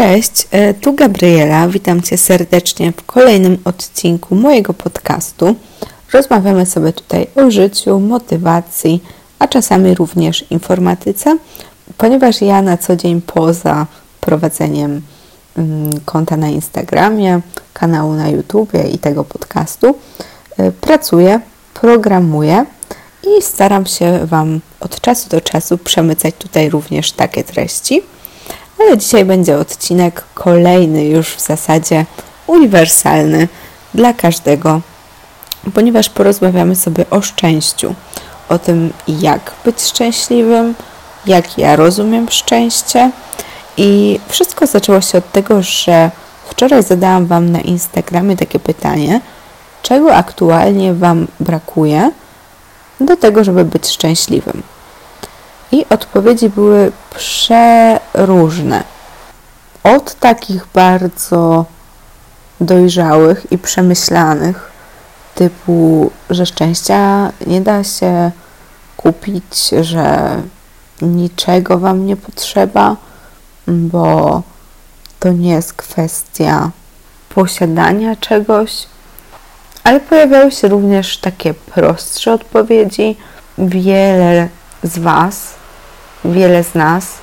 Cześć, e, tu Gabriela. Witam Cię serdecznie w kolejnym odcinku mojego podcastu. Rozmawiamy sobie tutaj o życiu, motywacji, a czasami również informatyce, ponieważ ja na co dzień poza prowadzeniem mm, konta na Instagramie, kanału na YouTubie i tego podcastu e, pracuję, programuję i staram się Wam od czasu do czasu przemycać tutaj również takie treści ale dzisiaj będzie odcinek kolejny, już w zasadzie uniwersalny dla każdego, ponieważ porozmawiamy sobie o szczęściu, o tym, jak być szczęśliwym, jak ja rozumiem szczęście. I wszystko zaczęło się od tego, że wczoraj zadałam Wam na Instagramie takie pytanie, czego aktualnie Wam brakuje do tego, żeby być szczęśliwym. I odpowiedzi były przeróżne. Od takich bardzo dojrzałych i przemyślanych, typu, że szczęścia nie da się kupić, że niczego Wam nie potrzeba, bo to nie jest kwestia posiadania czegoś, ale pojawiały się również takie prostsze odpowiedzi. Wiele z Was wiele z nas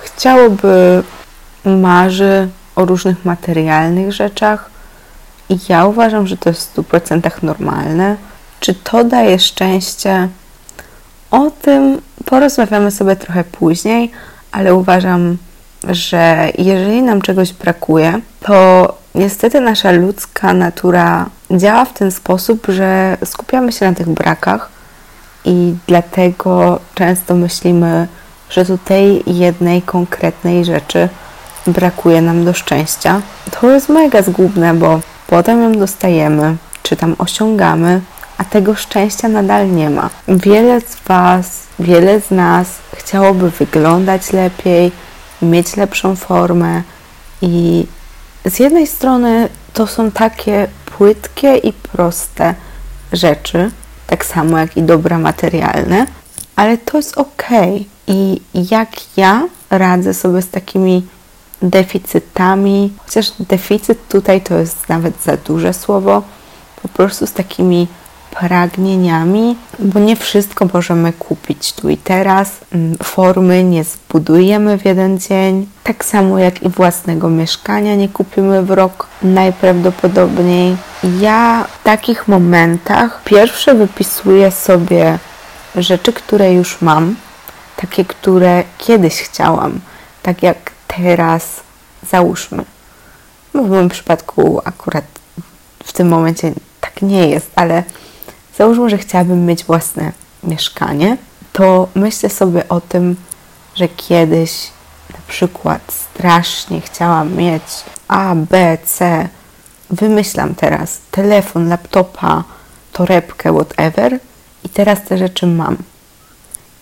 chciałoby, marzy o różnych materialnych rzeczach i ja uważam, że to jest w 100% normalne. Czy to daje szczęście? O tym porozmawiamy sobie trochę później, ale uważam, że jeżeli nam czegoś brakuje, to niestety nasza ludzka natura działa w ten sposób, że skupiamy się na tych brakach i dlatego często myślimy, że tej jednej konkretnej rzeczy brakuje nam do szczęścia. To jest mega zgubne, bo potem ją dostajemy, czy tam osiągamy, a tego szczęścia nadal nie ma. Wiele z Was, wiele z nas chciałoby wyglądać lepiej, mieć lepszą formę i z jednej strony to są takie płytkie i proste rzeczy, tak samo jak i dobra materialne, ale to jest ok. I jak ja radzę sobie z takimi deficytami, chociaż deficyt tutaj to jest nawet za duże słowo, po prostu z takimi pragnieniami, bo nie wszystko możemy kupić tu i teraz. Mm, formy nie zbudujemy w jeden dzień, tak samo jak i własnego mieszkania nie kupimy w rok najprawdopodobniej. Ja w takich momentach pierwsze wypisuję sobie rzeczy, które już mam, takie, które kiedyś chciałam, tak jak teraz, załóżmy. W moim przypadku akurat w tym momencie tak nie jest, ale załóżmy, że chciałabym mieć własne mieszkanie, to myślę sobie o tym, że kiedyś na przykład strasznie chciałam mieć A, B, C, wymyślam teraz telefon, laptopa, torebkę, whatever i teraz te rzeczy mam.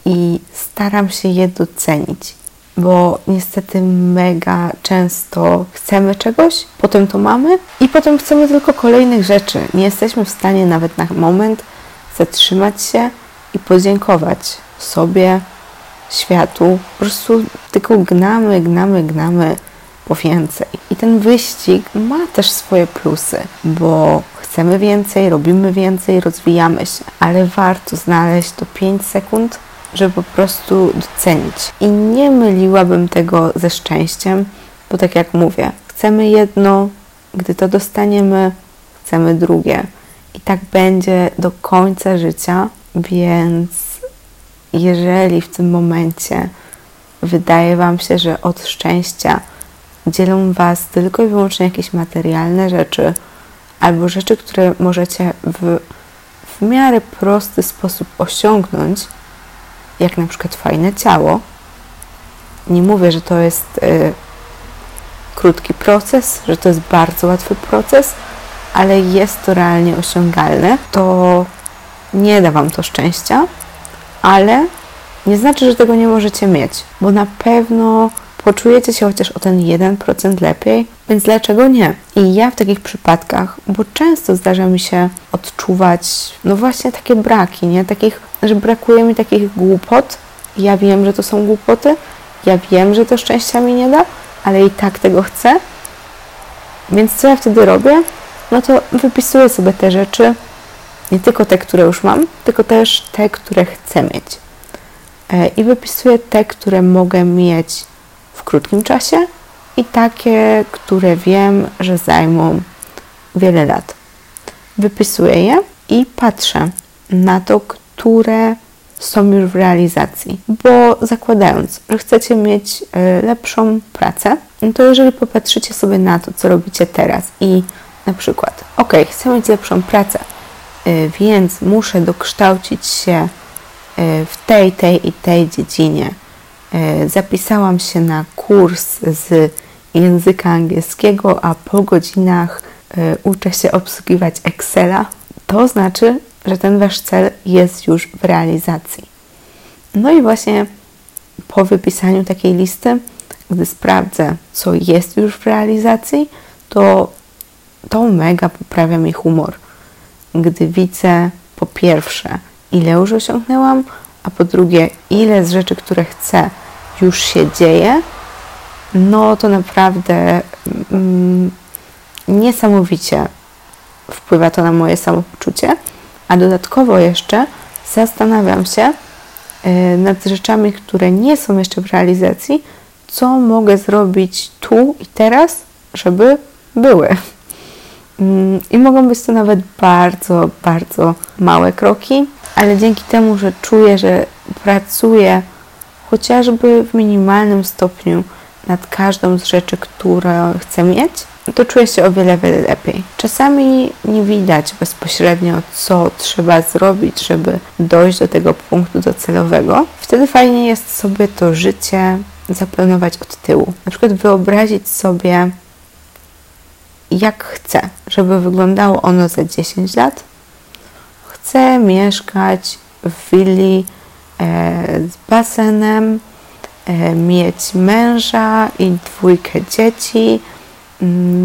I staram się je docenić, bo niestety mega często chcemy czegoś, potem to mamy i potem chcemy tylko kolejnych rzeczy. Nie jesteśmy w stanie nawet na moment zatrzymać się i podziękować sobie, światu. Po prostu tylko gnamy, gnamy, gnamy po więcej. I ten wyścig ma też swoje plusy, bo chcemy więcej, robimy więcej, rozwijamy się, ale warto znaleźć to 5 sekund, żeby po prostu docenić. I nie myliłabym tego ze szczęściem, bo tak jak mówię, chcemy jedno, gdy to dostaniemy, chcemy drugie. I tak będzie do końca życia, więc jeżeli w tym momencie wydaje Wam się, że od szczęścia dzielą Was tylko i wyłącznie jakieś materialne rzeczy, albo rzeczy, które możecie w, w miarę prosty sposób osiągnąć, jak na przykład fajne ciało. Nie mówię, że to jest y, krótki proces, że to jest bardzo łatwy proces, ale jest to realnie osiągalne. To nie da Wam to szczęścia, ale nie znaczy, że tego nie możecie mieć, bo na pewno poczujecie się chociaż o ten 1% lepiej, więc dlaczego nie? I ja w takich przypadkach, bo często zdarza mi się odczuwać, no właśnie takie braki, nie? Takich, że brakuje mi takich głupot. Ja wiem, że to są głupoty, ja wiem, że to szczęścia mi nie da, ale i tak tego chcę. Więc co ja wtedy robię? No to wypisuję sobie te rzeczy, nie tylko te, które już mam, tylko też te, które chcę mieć. E, I wypisuję te, które mogę mieć w krótkim czasie i takie, które wiem, że zajmą wiele lat. Wypisuję je i patrzę na to, które są już w realizacji. Bo zakładając, że chcecie mieć e, lepszą pracę, no to jeżeli popatrzycie sobie na to, co robicie teraz i na przykład, ok, chcę mieć lepszą pracę, e, więc muszę dokształcić się e, w tej, tej i tej dziedzinie. Zapisałam się na kurs z języka angielskiego, a po godzinach uczę się obsługiwać Excela. To znaczy, że ten wasz cel jest już w realizacji. No i właśnie po wypisaniu takiej listy, gdy sprawdzę, co jest już w realizacji, to to mega poprawia mi humor. Gdy widzę po pierwsze, ile już osiągnęłam, a po drugie, ile z rzeczy, które chcę, już się dzieje, no to naprawdę mm, niesamowicie wpływa to na moje samopoczucie. A dodatkowo jeszcze zastanawiam się e, nad rzeczami, które nie są jeszcze w realizacji, co mogę zrobić tu i teraz, żeby były. Mm, I mogą być to nawet bardzo, bardzo małe kroki, ale dzięki temu, że czuję, że pracuję chociażby w minimalnym stopniu nad każdą z rzeczy, które chcę mieć, to czuję się o wiele, wiele lepiej. Czasami nie widać bezpośrednio, co trzeba zrobić, żeby dojść do tego punktu docelowego. Wtedy fajnie jest sobie to życie zaplanować od tyłu. Na przykład wyobrazić sobie, jak chcę, żeby wyglądało ono za 10 lat. Chcę mieszkać w willi e, z basenem, e, mieć męża i dwójkę dzieci,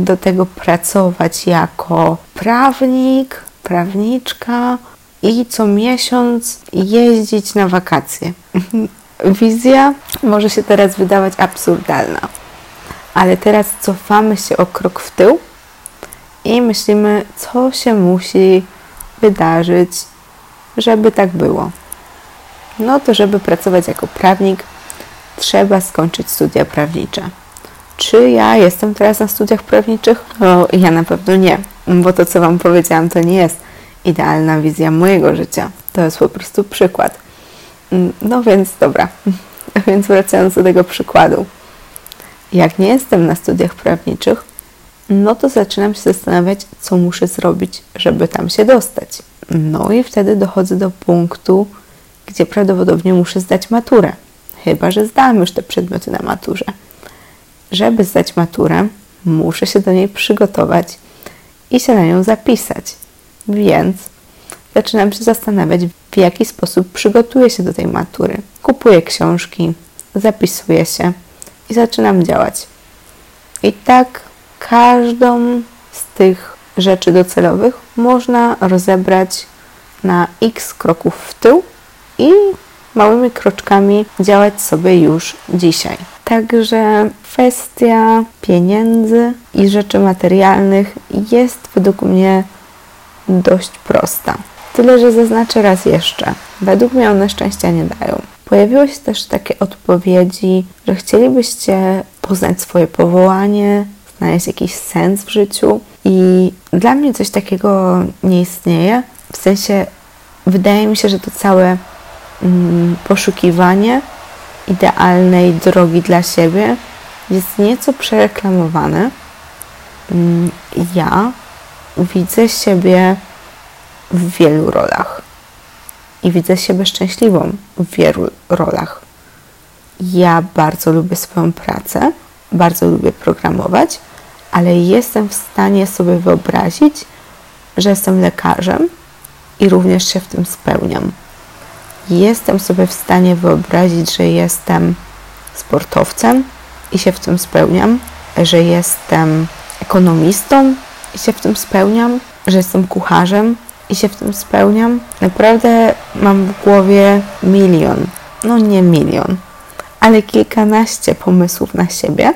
do tego pracować jako prawnik, prawniczka i co miesiąc jeździć na wakacje. Wizja może się teraz wydawać absurdalna, ale teraz cofamy się o krok w tył i myślimy, co się musi wydarzyć, żeby tak było. No to, żeby pracować jako prawnik, trzeba skończyć studia prawnicze. Czy ja jestem teraz na studiach prawniczych? No, ja na pewno nie, bo to, co Wam powiedziałam, to nie jest idealna wizja mojego życia. To jest po prostu przykład. Mm, no więc dobra, więc wracając do tego przykładu. Jak nie jestem na studiach prawniczych, no to zaczynam się zastanawiać, co muszę zrobić, żeby tam się dostać. No i wtedy dochodzę do punktu, gdzie prawdopodobnie muszę zdać maturę. Chyba, że zdałam już te przedmioty na maturze żeby zdać maturę, muszę się do niej przygotować i się na nią zapisać. Więc zaczynam się zastanawiać, w jaki sposób przygotuję się do tej matury. Kupuję książki, zapisuję się i zaczynam działać. I tak każdą z tych rzeczy docelowych można rozebrać na x kroków w tył i małymi kroczkami działać sobie już dzisiaj. Także kwestia pieniędzy i rzeczy materialnych jest według mnie dość prosta. Tyle, że zaznaczę raz jeszcze. Według mnie one szczęścia nie dają. Pojawiły się też takie odpowiedzi, że chcielibyście poznać swoje powołanie, znaleźć jakiś sens w życiu. I dla mnie coś takiego nie istnieje. W sensie, wydaje mi się, że to całe mm, poszukiwanie idealnej drogi dla siebie jest nieco przereklamowane. Mm, ja widzę siebie w wielu rolach i widzę siebie szczęśliwą w wielu rolach. Ja bardzo lubię swoją pracę, bardzo lubię programować, ale jestem w stanie sobie wyobrazić, że jestem lekarzem i również się w tym spełniam jestem sobie w stanie wyobrazić, że jestem sportowcem i się w tym spełniam, że jestem ekonomistą i się w tym spełniam, że jestem kucharzem i się w tym spełniam. Naprawdę mam w głowie milion, no nie milion, ale kilkanaście pomysłów na siebie,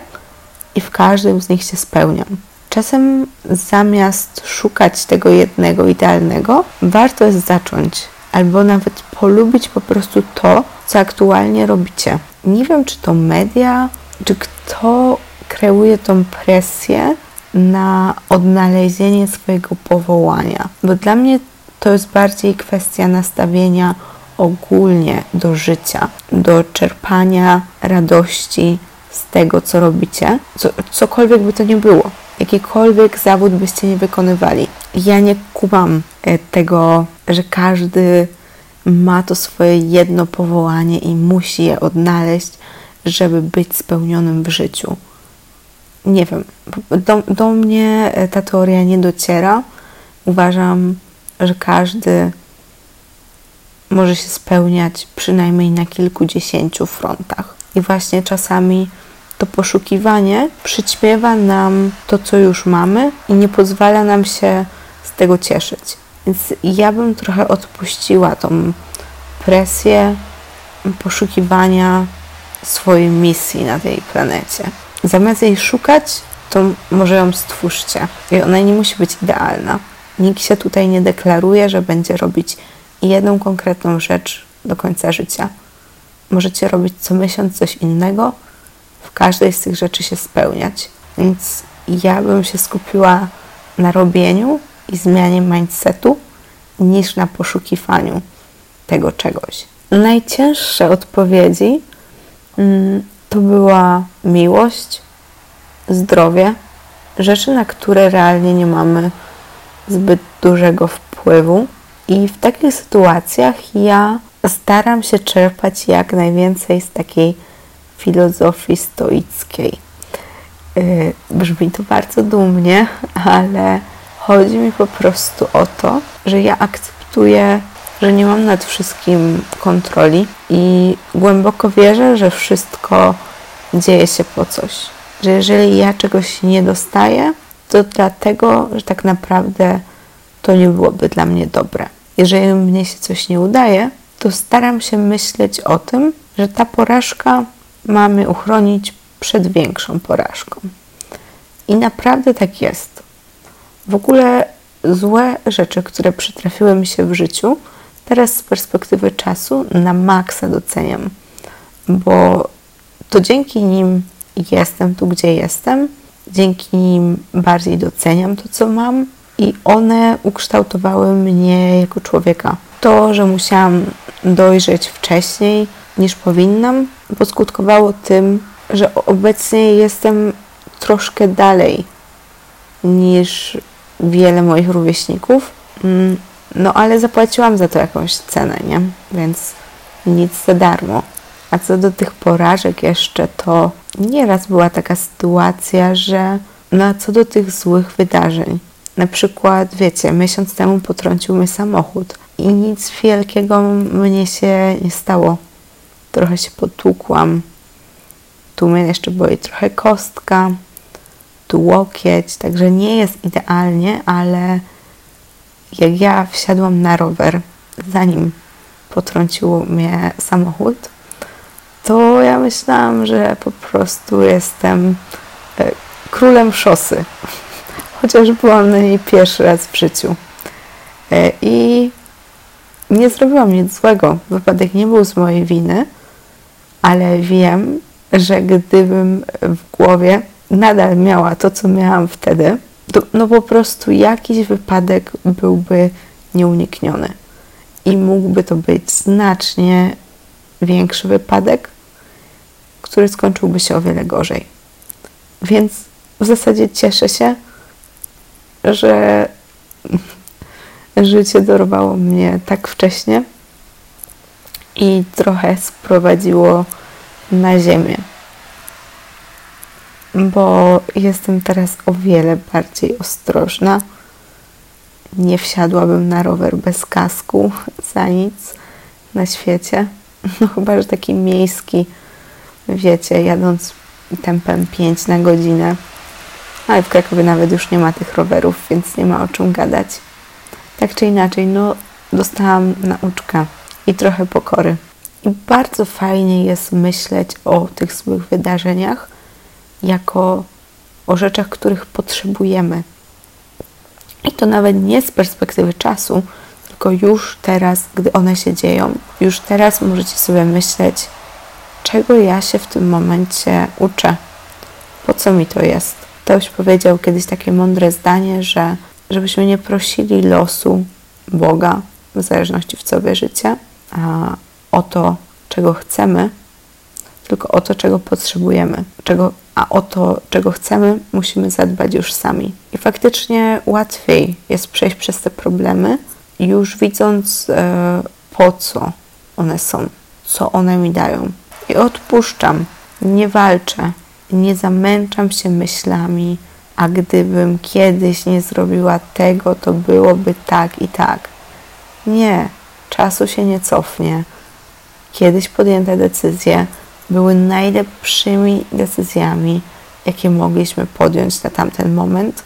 i w każdym z nich się spełniam. Czasem zamiast szukać tego jednego idealnego, warto jest zacząć albo nawet polubić po prostu to, co aktualnie robicie. Nie wiem, czy to media, czy kto kreuje tą presję na odnalezienie swojego powołania, bo dla mnie to jest bardziej kwestia nastawienia ogólnie do życia, do czerpania radości z tego, co robicie, co, cokolwiek by to nie było, jakikolwiek zawód byście nie wykonywali. Ja nie kumam e, tego, że każdy ma to swoje jedno powołanie i musi je odnaleźć, żeby być spełnionym w życiu. Nie wiem, do, do mnie e, ta teoria nie dociera. Uważam, że każdy może się spełniać przynajmniej na kilkudziesięciu frontach. I właśnie czasami to poszukiwanie przyćmiewa nam to, co już mamy i nie pozwala nam się z tego cieszyć. Więc ja bym trochę odpuściła tą presję poszukiwania swojej misji na tej planecie. Zamiast jej szukać, to może ją stwórzcie. I ona nie musi być idealna. Nikt się tutaj nie deklaruje, że będzie robić jedną konkretną rzecz do końca życia. Możecie robić co miesiąc coś innego, w każdej z tych rzeczy się spełniać. Więc ja bym się skupiła na robieniu i zmianie mindsetu niż na poszukiwaniu tego czegoś. Najcięższe odpowiedzi mm, to była miłość, zdrowie, rzeczy, na które realnie nie mamy zbyt dużego wpływu. I w takich sytuacjach ja staram się czerpać jak najwięcej z takiej filozofii stoickiej. Yy, brzmi to bardzo dumnie, ale chodzi mi po prostu o to, że ja akceptuję, że nie mam nad wszystkim kontroli i głęboko wierzę, że wszystko dzieje się po coś. Że jeżeli ja czegoś nie dostaję, to dlatego, że tak naprawdę to nie byłoby dla mnie dobre. Jeżeli mnie się coś nie udaje, to staram się myśleć o tym, że ta porażka ma mnie uchronić przed większą porażką. I naprawdę tak jest. W ogóle złe rzeczy, które przytrafiły mi się w życiu, teraz z perspektywy czasu na maksa doceniam, bo to dzięki nim jestem tu, gdzie jestem, dzięki nim bardziej doceniam to, co mam, i one ukształtowały mnie jako człowieka. To, że musiałam dojrzeć wcześniej niż powinnam, poskutkowało tym, że obecnie jestem troszkę dalej niż wiele moich rówieśników. Mm, no ale zapłaciłam za to jakąś cenę, nie? Więc nic za darmo. A co do tych porażek jeszcze, to nieraz była taka sytuacja, że no a co do tych złych wydarzeń, na przykład, wiecie, miesiąc temu potrącił mnie samochód i nic wielkiego mnie się nie stało. Trochę się potłukłam. Tu mnie jeszcze boi trochę kostka, łokieć, także nie jest idealnie, ale jak ja wsiadłam na rower, zanim potrącił mnie samochód, to ja myślałam, że po prostu jestem e, królem szosy chociaż byłam na niej pierwszy raz w życiu. E, I nie zrobiłam nic złego. Wypadek nie był z mojej winy, ale wiem, że gdybym w głowie nadal miała to, co miałam wtedy, to no po prostu jakiś wypadek byłby nieunikniony. I mógłby to być znacznie większy wypadek, który skończyłby się o wiele gorzej. Więc w zasadzie cieszę się, że życie dorwało mnie tak wcześnie i trochę sprowadziło na ziemię. Bo jestem teraz o wiele bardziej ostrożna. Nie wsiadłabym na rower bez kasku za nic na świecie. No chyba, że taki miejski, wiecie, jadąc tempem 5 na godzinę ale w Krakowie nawet już nie ma tych rowerów, więc nie ma o czym gadać. Tak czy inaczej, no dostałam nauczkę i trochę pokory. I bardzo fajnie jest myśleć o tych złych wydarzeniach jako o rzeczach, których potrzebujemy. I to nawet nie z perspektywy czasu, tylko już teraz, gdy one się dzieją. Już teraz możecie sobie myśleć, czego ja się w tym momencie uczę. Po co mi to jest? Ktoś powiedział kiedyś takie mądre zdanie, że żebyśmy nie prosili losu Boga, w zależności w co wierzycie, o to, czego chcemy, tylko o to, czego potrzebujemy, czego, a o to, czego chcemy, musimy zadbać już sami. I faktycznie łatwiej jest przejść przez te problemy, już widząc e, po co one są, co one mi dają. I odpuszczam, nie walczę, nie zamęczam się myślami, a gdybym kiedyś nie zrobiła tego, to byłoby tak i tak. Nie, czasu się nie cofnie. Kiedyś podjęte decyzje były najlepszymi decyzjami, jakie mogliśmy podjąć na tamten moment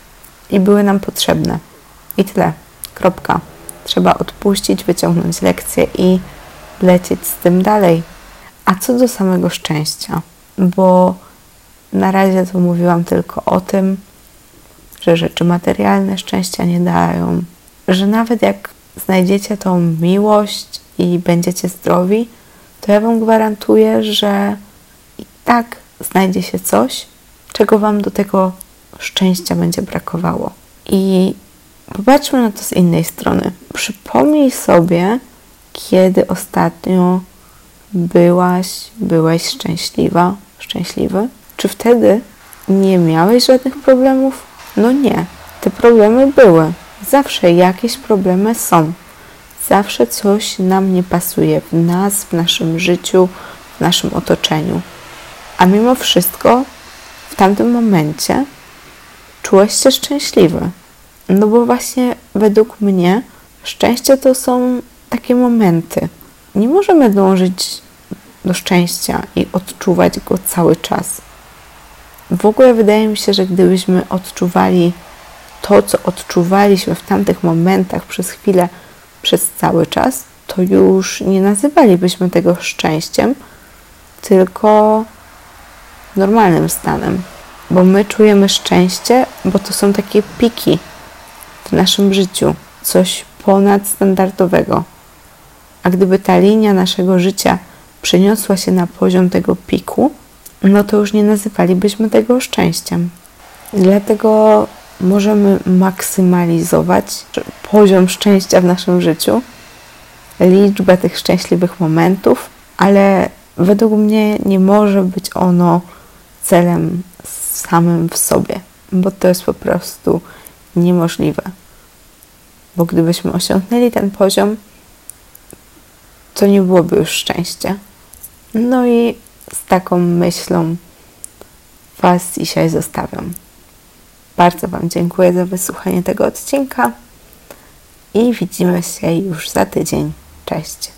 i były nam potrzebne. I tyle. Kropka. Trzeba odpuścić, wyciągnąć lekcję i lecieć z tym dalej. A co do samego szczęścia, bo na razie to mówiłam tylko o tym, że rzeczy materialne szczęścia nie dają, że nawet jak znajdziecie tą miłość i będziecie zdrowi, to ja Wam gwarantuję, że i tak znajdzie się coś, czego Wam do tego szczęścia będzie brakowało. I popatrzmy na to z innej strony. Przypomnij sobie, kiedy ostatnio byłaś, byłeś szczęśliwa, szczęśliwy. Czy wtedy nie miałeś żadnych problemów? No nie. Te problemy były. Zawsze jakieś problemy są. Zawsze coś nam nie pasuje w nas, w naszym życiu, w naszym otoczeniu. A mimo wszystko w tamtym momencie czułeś się szczęśliwy. No bo właśnie według mnie szczęście to są takie momenty. Nie możemy dążyć do szczęścia i odczuwać go cały czas. W ogóle wydaje mi się, że gdybyśmy odczuwali to, co odczuwaliśmy w tamtych momentach przez chwilę, przez cały czas, to już nie nazywalibyśmy tego szczęściem, tylko normalnym stanem. Bo my czujemy szczęście, bo to są takie piki w naszym życiu, coś ponadstandardowego. A gdyby ta linia naszego życia przeniosła się na poziom tego piku, no to już nie nazywalibyśmy tego szczęściem. Dlatego możemy maksymalizować poziom szczęścia w naszym życiu, liczbę tych szczęśliwych momentów, ale według mnie nie może być ono celem samym w sobie, bo to jest po prostu niemożliwe. Bo gdybyśmy osiągnęli ten poziom, to nie byłoby już szczęścia. No i z taką myślą Was dzisiaj zostawiam. Bardzo Wam dziękuję za wysłuchanie tego odcinka i widzimy się już za tydzień. Cześć.